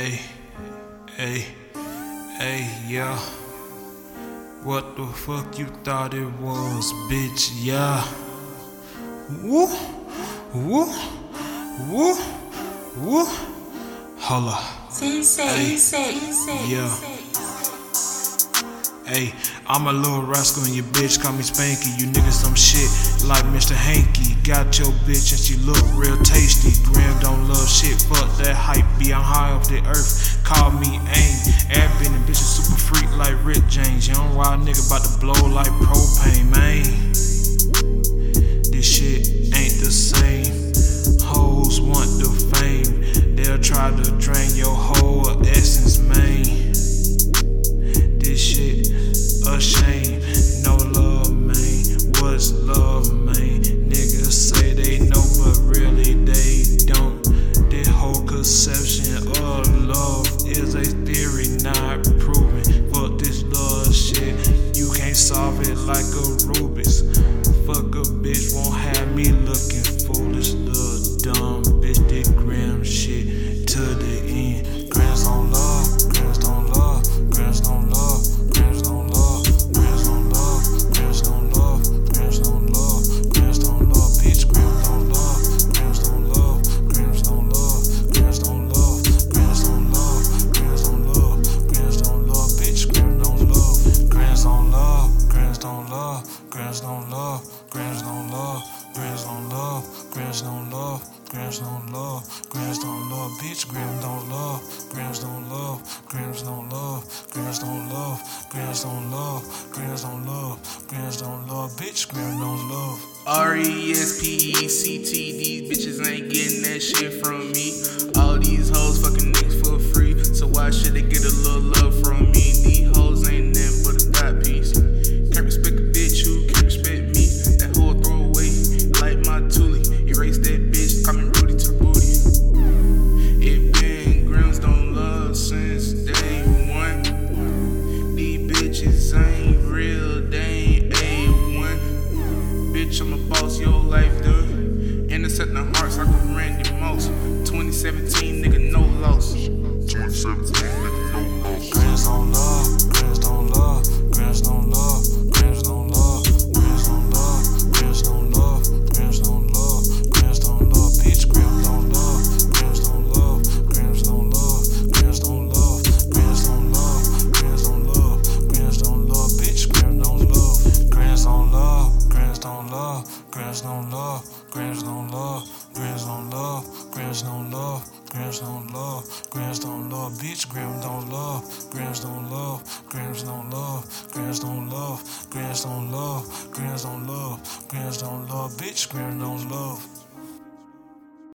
Hey, hey, hey, yeah. What the fuck you thought it was, bitch? Yeah. Woo, woo, woo, woo. Holla. Sensei, Hey. sensei, sensei, Yeah. Hey, I'm a little rascal and your bitch call me Spanky. You niggas some shit like Mr. Hanky. Got your bitch and she look real tasty. Graham don't love shit, fuck that hype. Be I'm high off the earth. Call me aim. Air bending bitches super freak like Rick James. Young wild nigga about to blow like propane, man. This shit ain't the same. Love, man? Niggas say they know, but really they don't. This whole conception love. Grams don't love, grams don't love, bitch. Grams don't love, grams don't love, grams don't love, grams don't love, grams don't love, grams don't love, grams don't love, bitch. Grams don't love. R E S P E C T. These bitches ain't getting that shit from me. Boss, your life done. Intercept the hearts like a Randy Moss. 2017, nigga, no loss. Grams don't love, grams don't love, grams don't love, grams don't love. Grams don't love, grams don't love, bitch. Grams don't love, grams don't love, grams don't love, grams don't love, grams don't love, grams don't love, grams don't love, bitch. Grams don't love.